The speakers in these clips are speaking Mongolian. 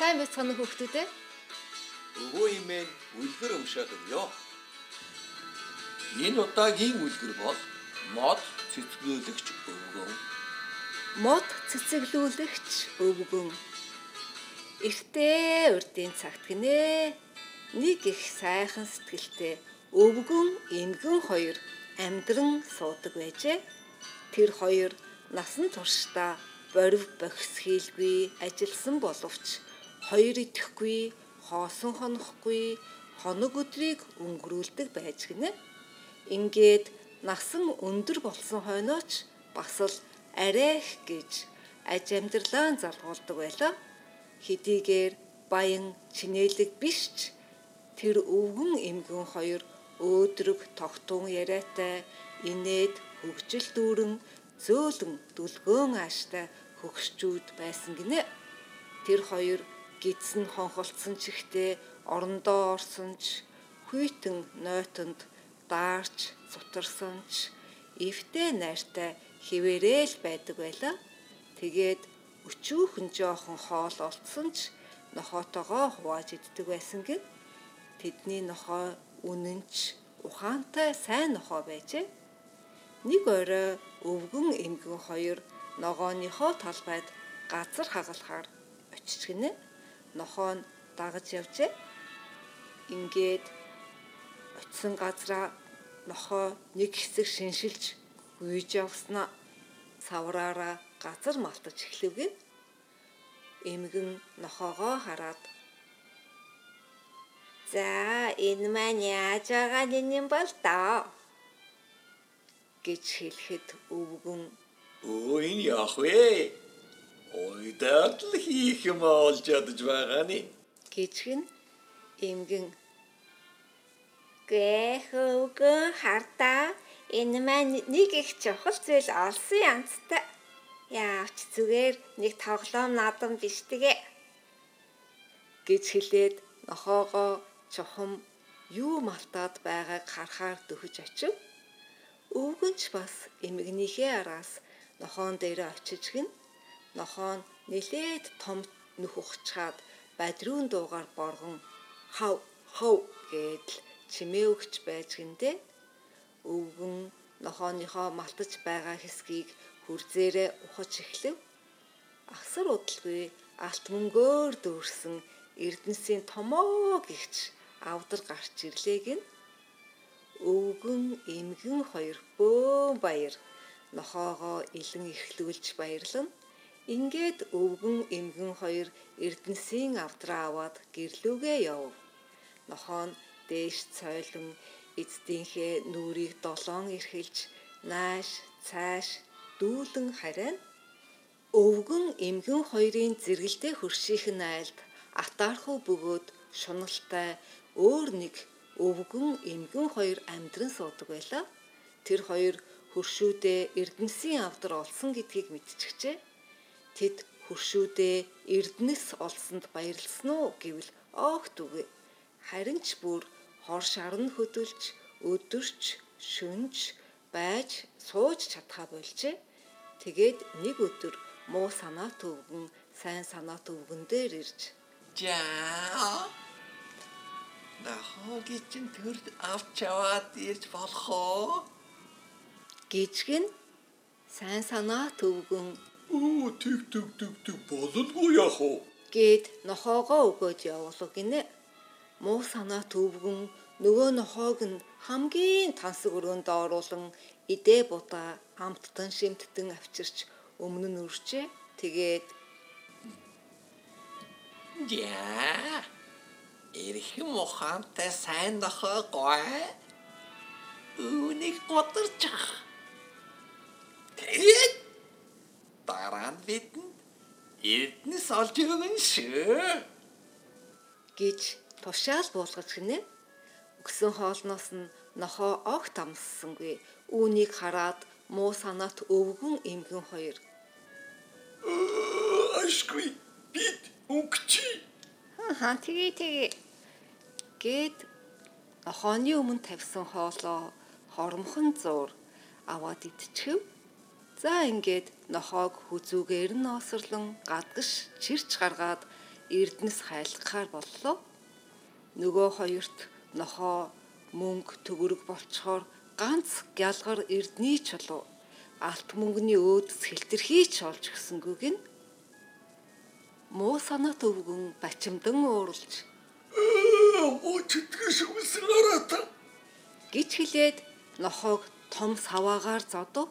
Сайн байцгаана хүүхдүүд ээ. Өвөө имэн үлгэр өмшөөд өгөө. Энэ удаагийн үлгэр бол мод цэцгэлүүлэгч өвгөн. Мод цэцэглүүлэгч өвгөн. Эртээ урдын цагт гинэ. Нэг их сайхан сэтгэлтэй өвгөн эмгэн хоёр амьдран суудаг байжээ. Тэр хоёр насан туршдаа борив бохис хийлгүй ажилласан боловч хоёр идэхгүй хоосон хонохгүй хоног өдрийг өнгөрүүлдэг байж гинэ. Ингээд насан өндөр болсон хойноч бас л арайх гэж аж амьдралаа залгуулдаг байлаа. Хэдийгээр баян чинэлэг биш ч тэр өвгөн эмгэн хоёр өөдрөг тогтун яриатай инээд хөгжил дүүрэн зөөлөн дүлгөөн ааштай хөгшчүүд байсан гинэ. Тэр хоёр гидсэн хонхолцсон чихтэй орондоо орсон ч хүйтэн нойтонд даарч сутарсан ч эвтэй найртай хിവэрэл байдаг байла. Тэгээд өчүүхэн жоохон хоол олцсон ч нохоотойгоо хувааж иддэг байсан гин. Тэдний нохоо үнэнч ухаантай сайн нохоо байжээ. Нэг орой өвгөн эмгэн хоёр ногооныхоо талбайд газар хагалахаар очиж гинэ. Нохоо нь дагаж явжээ. Ингээд очисон газраа нохоо нэг хэсэг шиншилж гүйж явснаа савраараа газар малтаж эхлэвгэн эмгэн нохоогоо хараад За энэ маань яаж байгаа юм бол доо гэж хэлэхэд өвгөн Өө энэ яах вэ? Ойдаад л хийх юм олж ядж байгаа ни. гэжгэн эмгэн Гэхөвгөн хардаа энэ маань нэг их чухал зүйл олсон янзтай. Яавч зүгээр нэг тоглоом наадам биш тэгээ. гэж хэлээд нохоогоо чухам юу малтаад байгааг харахаар дөхөж очив. Өвгөнч бас эмгэнийхээ араас нохоон дээр очиж гин нохоо нь нилээд том нүх ухчаад бадрүүн дуугаар боргон хав хав гэдэл чимээ өгч байж гиндэ өвгөн нохооныхоо малтаж байгаа хэсгийг хүрзээрээ ухаж эхлэв. Асар удалгүй алт мөнгөөр дүүрсэн эрдэнсийн томоо гихч авдар гарч ирлээ гин өвгөн эмгэн хоёр бөөн баяр нохоогоо илэн ихлүүлж баярлан ингээд өвгөн эмгэн хоёр эрдэнсийн авдраа аваад гэрлүүгээ яв. Нохоо нь дээш цойлон эцдийнхээ нүрийг долоон эрхэлж нааш цааш дүүлэн харин өвгөн эмгэн хоёрын зэрэгэлдээ хөршийнхэн айлд атаархуу бөгөөд шуналтай өөр нэг өвгөн эмгэн хоёр амьдран суудаг байлаа. Тэр хоёр хөршүүдээ Эрдэнэсийн авдар олсон гэдгийг мэдчихжээ. Тэд хөршүүдээ Эрдэнэс олсонд баярлсан уу гэвэл огт үгүй. Харин ч бүр хор шарн хөдөлж, өдөрч, шүнж байж сууж чадхаа болжээ. Тэгээд нэг өдөр муу санаа төвгөн сайн санаа төвгөн дээр ирж Жаа. Нахоги чин төрд авч яваад ирж болох уу? гिचгэн сайн санаа төвгөн Оо тэг тэг тэг тэг бололгүй яах вэ? гээд нохоогоо өгөөд явуулав гинэ. Муу санаа төвгөн нөгөө нохоог нь хамгийн тансаг өрөөнд оруулан идээ будаа амттан шимттэн авчирч өмнө нь үрчээ. Тэгээд Яа. Ирэх мохантай сайн нохоо гой. Үүнийг годорчих. Тэгээд дараа нь бидэнд Эрдэнэс олж өгөн шүү. гэж тушаал буулгаж гинэ. Өгсөн хоолноос нь нохоо огт амссангүй. Үүнийг хараад муу санаат өвгөн эмгэн хоёр Ашгүй бид өгчи. хаа тгий тгий гээд нохооны өмнө тавьсан хоолоо хормхон зуур аваад идчихв. За ингээд нохоог хүзүүгээр нь осрлон гадагш чирч гаргаад Эрдэнэс хайлгахаар боллоо. Нөгөө хоёрт нохоо мөнгө төгөрөг болцохоор ганц гялгар Эрдний чулуу алт мөнгөний өөдөс хэлтэрхий ч олж гисэнгүйг нь муу санаа төвгөн бачимдан ууралж үсэн гараата. гэж хэлээд нохоог том саваагаар зодов.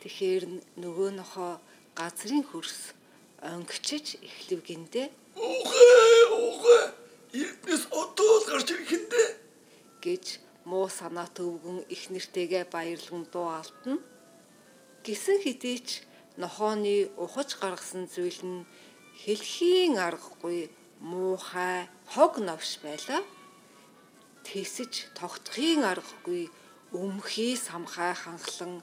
Тэгэхээр нөгөө нохоо газрын хөрс онгичж эхлэв гиндэ Уухай, уухай. Эрдэнэс одоо л гарч ирэх юм дээ. гэж муу санаа төвгөн их нэртэйгээ баярлан дуу алтна. Гисэн хэдий ч нохооны ухаж гаргасан зүйл нь хэлхийн аргагүй муухай хог новш байлаа. Тэсэж тогтхын аргагүй өмхий самхай ханхлан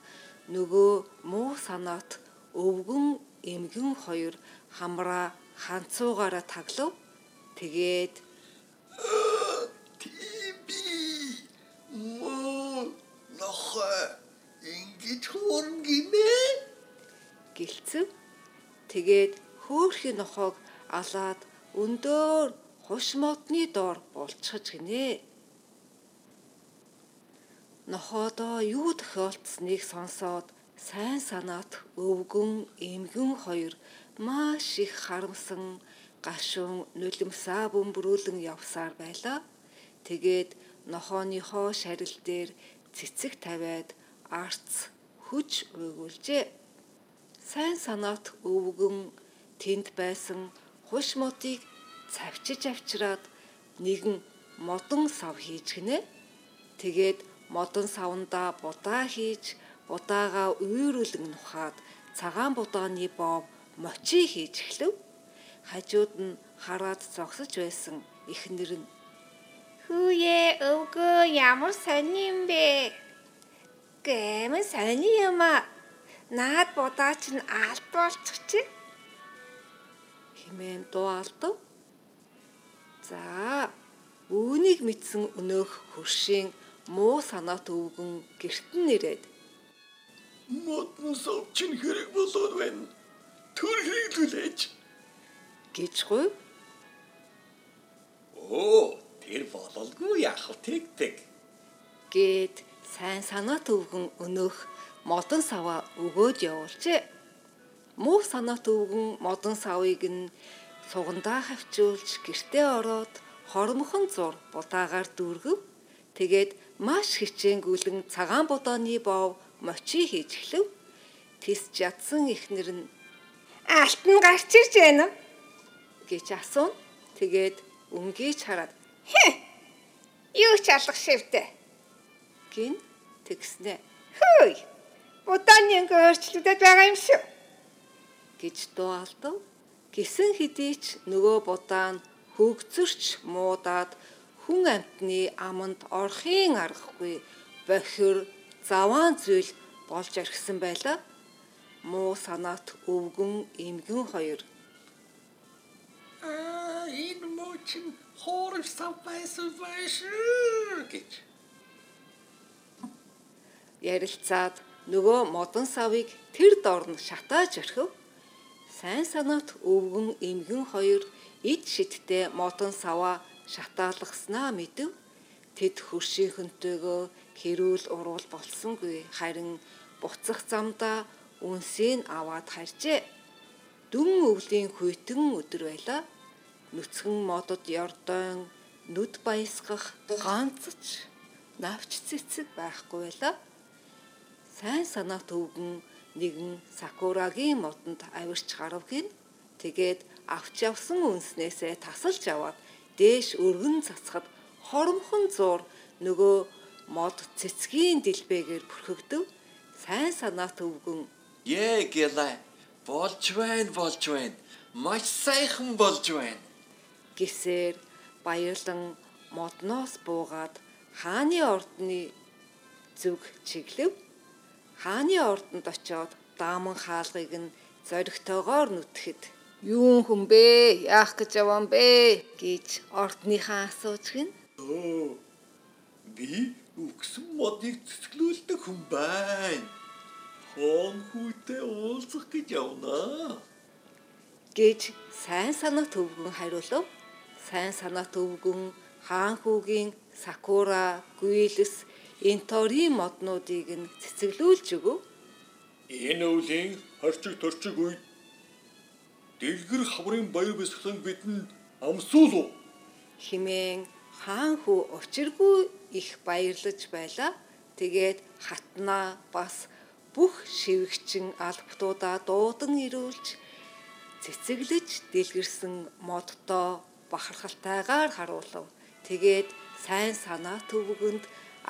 нөгөө муу санаат өвгөн эмгэн хоёр хамраа ханцуугаараа таглав. Тэгээд Тиби. Муу нохой ингэж хуурн гинэ. гэлцэв. Тэгээд хөөхий нохоог алаад өндөр хуш модны доор булчхаж гинэ. Нохоодоо юу тохиолдсныг сонсоод сайн санаат өвгөн эмгэн хоёр маш их харамсан гашуун нулимсаа бөмбөрүүлэн явсаар байлаа. Тэгээд нохооныхоо шарил дээр цэцэг тавиад арц хүч уйгуулжээ. Сайн санаат өвгөн тэнд байсан хуш модыг цавчиж авчираад нэгэн модон сав хийж гинэ. Тэгээд модон савнда будаа хийж будаагаа үйрүүлэн нухаад цагаан будааны бов мочи хийж эхлэв. Хажууд нь хараад зогсож байсан эхнэр нь Хүүе өвгөө ямар сони юм бэ? Гэмэн сони юм а. Наад будаач нь алт болчих чи. химэн дуу алдав. За, үүнийг мэдсэн өнөөх хөршийн муу санаат өвгөн гэрт нь ирээд Модон совчин хэрэг болоод байна. Төр хэрэглүүлээч. гэж гуйв. Оо, тэр бололгүй яах вэ тэг. гээд сайн санаа төвгөн өнөөх модон саваа өгөөд явуулжээ. Муу санаа төвгөн модон савыг нь сугандаа хавчуулж гэртээ ороод хормохон зур будаагаар дүүргэв. Тэгээд маш хичээнгүйлэн цагаан будааны бов мочи хийж эхлэв. Тис жадсан ихнэр нь Алт нь гарч ирж байна уу? гэж асууна. Тэгээд өнгийч хараад Хэ. Юу ч алах шивдэ. гин тэгснэ Хөөй. Будааны ингээ өөрчлөгдөд байгаа юм шүү. гэж дуу алдав. Гисэн хэдий ч нөгөө будаа нь хөгцөрч муудаад хүн амтны аманд орохын аргагүй бохир заваан зүйл болж орхисон байлаа. Муу санаат өвгөн эмгэн хоёр Аа, энэ мочин хоорч сампайсан байш гэж. ярилцаад нөгөө модон савыг тэр дорн шатааж орхив. Сайн санаат өвгөн эмгэн хоёр ид шидтэй модон саваа шатаалгаснаа мэдэв. Тэд хөршийн хөнтэйгөө хэрүүл уруул болсонгүй харин буцах замдаа үнсийг аваад харжээ. Дүн өвлийн хүйтэн өдөр байлаа. Нүцгэн модод ёрдон нүд баясгах ганцч навч цэцэг байхгүй байлаа. Сайн санаа төвгөн нэгэн сакурагийн модонд авирч гарав гин. Тэгээд авч явсан үнснээсээ тасалж аваад дээш өргөн цацхад хоромхон зур нөгөө мод цэцгийн дэлбэгээр бүрхэгдэв. Сайн санаа төвгөн Ээ гэлээ. Болж байна, болж байна. Маш сайхан болж байна. гисээр баярлан модноос буугаад хааны ордны зүг чиглэв. Хааны ордонд очоод дааман хаалгыг нь зоригтойгоор нүтгэхэд юун хүн бэ? Яах гэж явсан бэ? гэж ордныхаа асууж гин. Оо. Би үгсэн модыг цэцгэлүүлдэг хүн байна. Хон хүүтэй уулзах гэж явнаа. гэж сайн санаа төвгөн хариулв. Сайн санаа төвгөн хаан хүүгийн Сакура, Гуилс, Интори моднуудыг нь цэцэглүүлж өгөв. Энэ өвлийн хорчиг торчиг үед дэлгэр хаврын баяр бэлсгэлэн бидэнд амсуулав. химэн хаан хүү учиргүй их баярлаж байла. Тэгээд хатнаа бас бүх шивгчин албатуудаа дуудан ирүүлж цэцэглэж дэлгэрсэн модтой бахархалтайгаар харуулв. Тэгээд сайн санаа төвөгөнд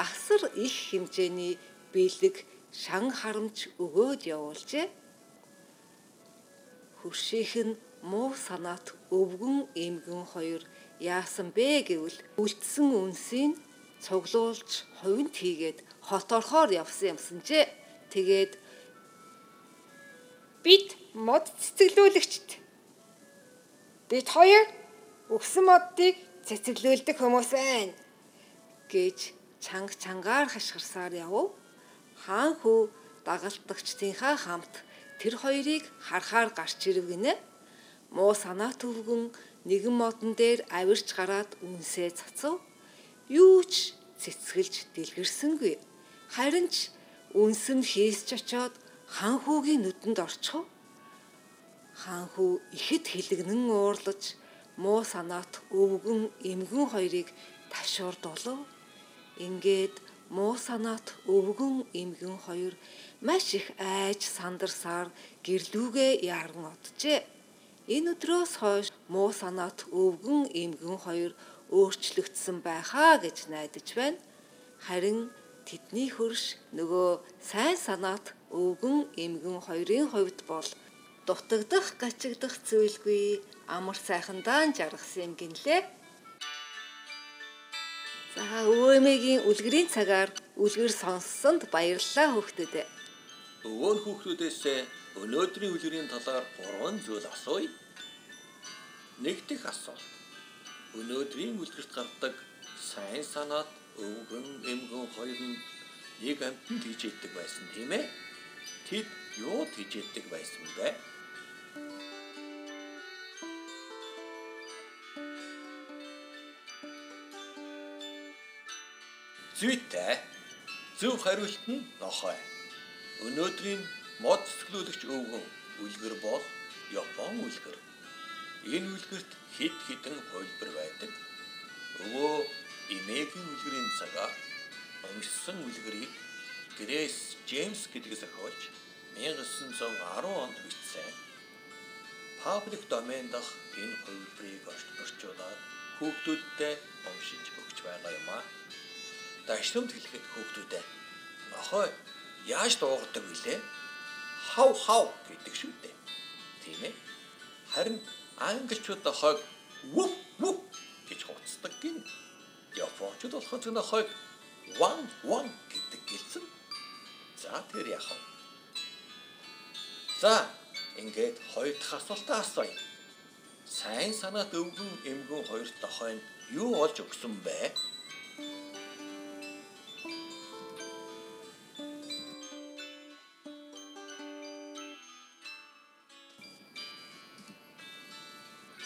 асар их хэмжээний бэлэг шан харамж өгөөд явуулжээ. Хөршийнх нь муу санаат өвгөн эмгэн хоёр яасан бэ гэвэл үлдсэн үнсийг цуглуулж хувинт хийгээд хот орхоор явсан юмсан ч тэгээд Бид мод цэцэглүүлэгчд. Бид хоёр өгсөн модыг цэцэглүүлдэг хүмүүс байна. гэж чанга чангаар хашгирсаар явв. Хаан хүү дагалдагчдынхаа хамт тэр хоёрыг харахаар гарч ирв гинэ. Муу санаа төвгөн нэгэн модон дээр авирч гараад үнсээ цацав. Юу ч цэцгэлж дэлгэрсэнгүй. Харин ч үнсэн хийсч очоод хаан хүүгийн нүдэнд орчихов. Хаан хүү ихэд хилэгнэн уурлаж муу санаат өвгөн эмгэн хоёрыг ташуурдуулав. Ингээд муу санаат өвгөн эмгэн хоёр маш их айж сандарсаар гэрлүүгээ яран оджээ. Энэ өдрөөс хойш муу санаат өвгөн эмгэн хоёр өөрчлөгдсөн байхаа гэж найдаж байна. Харин тэдний хөрш нөгөө сайн санаат өвгөн эмгэн хоёрын хувьд бол дутагдах гачигдах зүйлгүй амар сайхандаа жаргасан юм гинлээ. За өвөөмэгийн үлгэрийн цагаар үлгэр сонссонд баярлалаа хүүхдүүд. Өвөө хүүхдүүдээс өнөөдрийн үлгэрийн талаар гурван зүйл асууя. Нэгдүгээр асуулт. Өнөөдрийн үлгэрт гардаг сайн санаат өвгөн эмгэн хоёр нь нэг амтнд хийж яддаг байсан тийм ээ. Тэд юу хийж яддаг байсан бэ? Зүйтэй зөв хариулт нь нохой. Өнөөдрийн мод цэцгэлүүлэгч өвгөн үлгэр бол Япон үлгэр. Энэ үлгэрт хэд хэдэн хувилбар байдаг. Өвөө эмээгийн үлгэрийн цагаар уншсан үлгэрийг Грэс Джеймс гэдэг зохиолч 1910 онд бичсэн. Паблик домен дах энэ хувилбарыг орчуулад хүүхдүүдтэй уншиж өгч байгаа юм аа. Дашрамд хэлэхэд хүүхдүүдээ нохой яаж дуугардаг вүлээ? Хав хав гэдэг шүү дээ. Тийм ээ. Харин англичууд хойг вуп вуп гэж хууддаг гин. Японочууд болохоор зөвхөн хойг ван ван гэдэг гэлцэн. За тэр яах вэ? За ингээд хоёр дахь асуултаа асууя. Сайн санаат өвгөн эмгэн хоёр тохойн юу олж өгсөн бэ?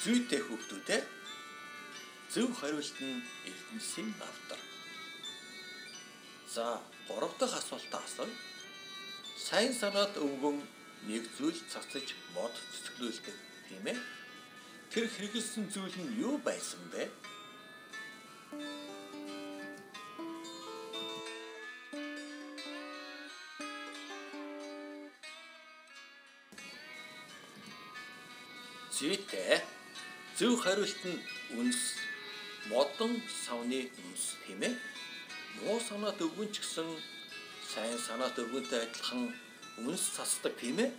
Зүйтэй хүүхдүүдээ зөв хариулт нь Эрдэнэсийн автор. За, гурав дахь асуултаа асууя. Сайн санаад өвгөн нэг зүйл цацаж мод цэцгэлүүлдэг тийм ээ. Тэр хэрэгэлсэн зүйл нь юу байсан бэ? Зөв хариулт нь үнс модон савны үнс тийм ээ. Муу санаат өвгөн ч гэсэн сайн санаат өвгөнтэй адилхан үнс цацдаг тийм ээ.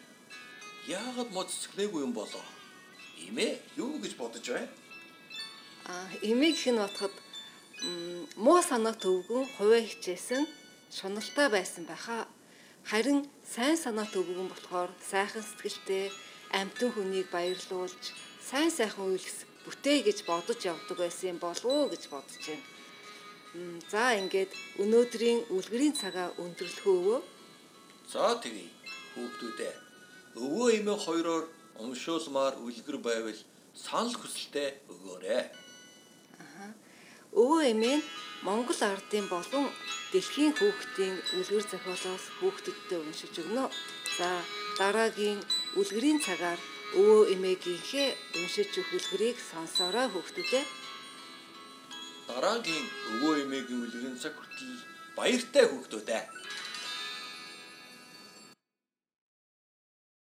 Яагаад мод цэцгэлээгүй юм болоо? Имээ юу гэж бодож байна? А эмээ гэх нь бодоход муу санаат өвгөн хувиа хичээсэн шуналтай байсан байхаа. Харин сайн санаат өвгөн болохоор сайхан сэтгэлтэй амтэн хүнийг баярлуулж сайн сайхан үйлс бүтээ гэж бодож явдаг байсан юм болов уу гэж бодож байна. За ингээд өнөөдрийн үлгэрийн цагаа өндөрлөхөө өвөө. За тэгье. Хүүхдүүдээ өвөө эмээ хоёроор Умшуулмаар үлгэр байвал санал хүсэлтээ өгөөрэй. Өвөө эмээ нь Монгол ардын болон дэлхийн хүүхдийн үлгэр зохиолоос хүүхдэдтэй уншиж өгнө. За дараагийн үлгэрийн цагаар өвөө эмээгийнхээ уншиж өгөх үлгэрийг сонсоорой хүүхдүүдээ. Дараагийн өвөө эмээгийн үлгэрийн цаг хүртэл баяртай хүүхдүүд ээ.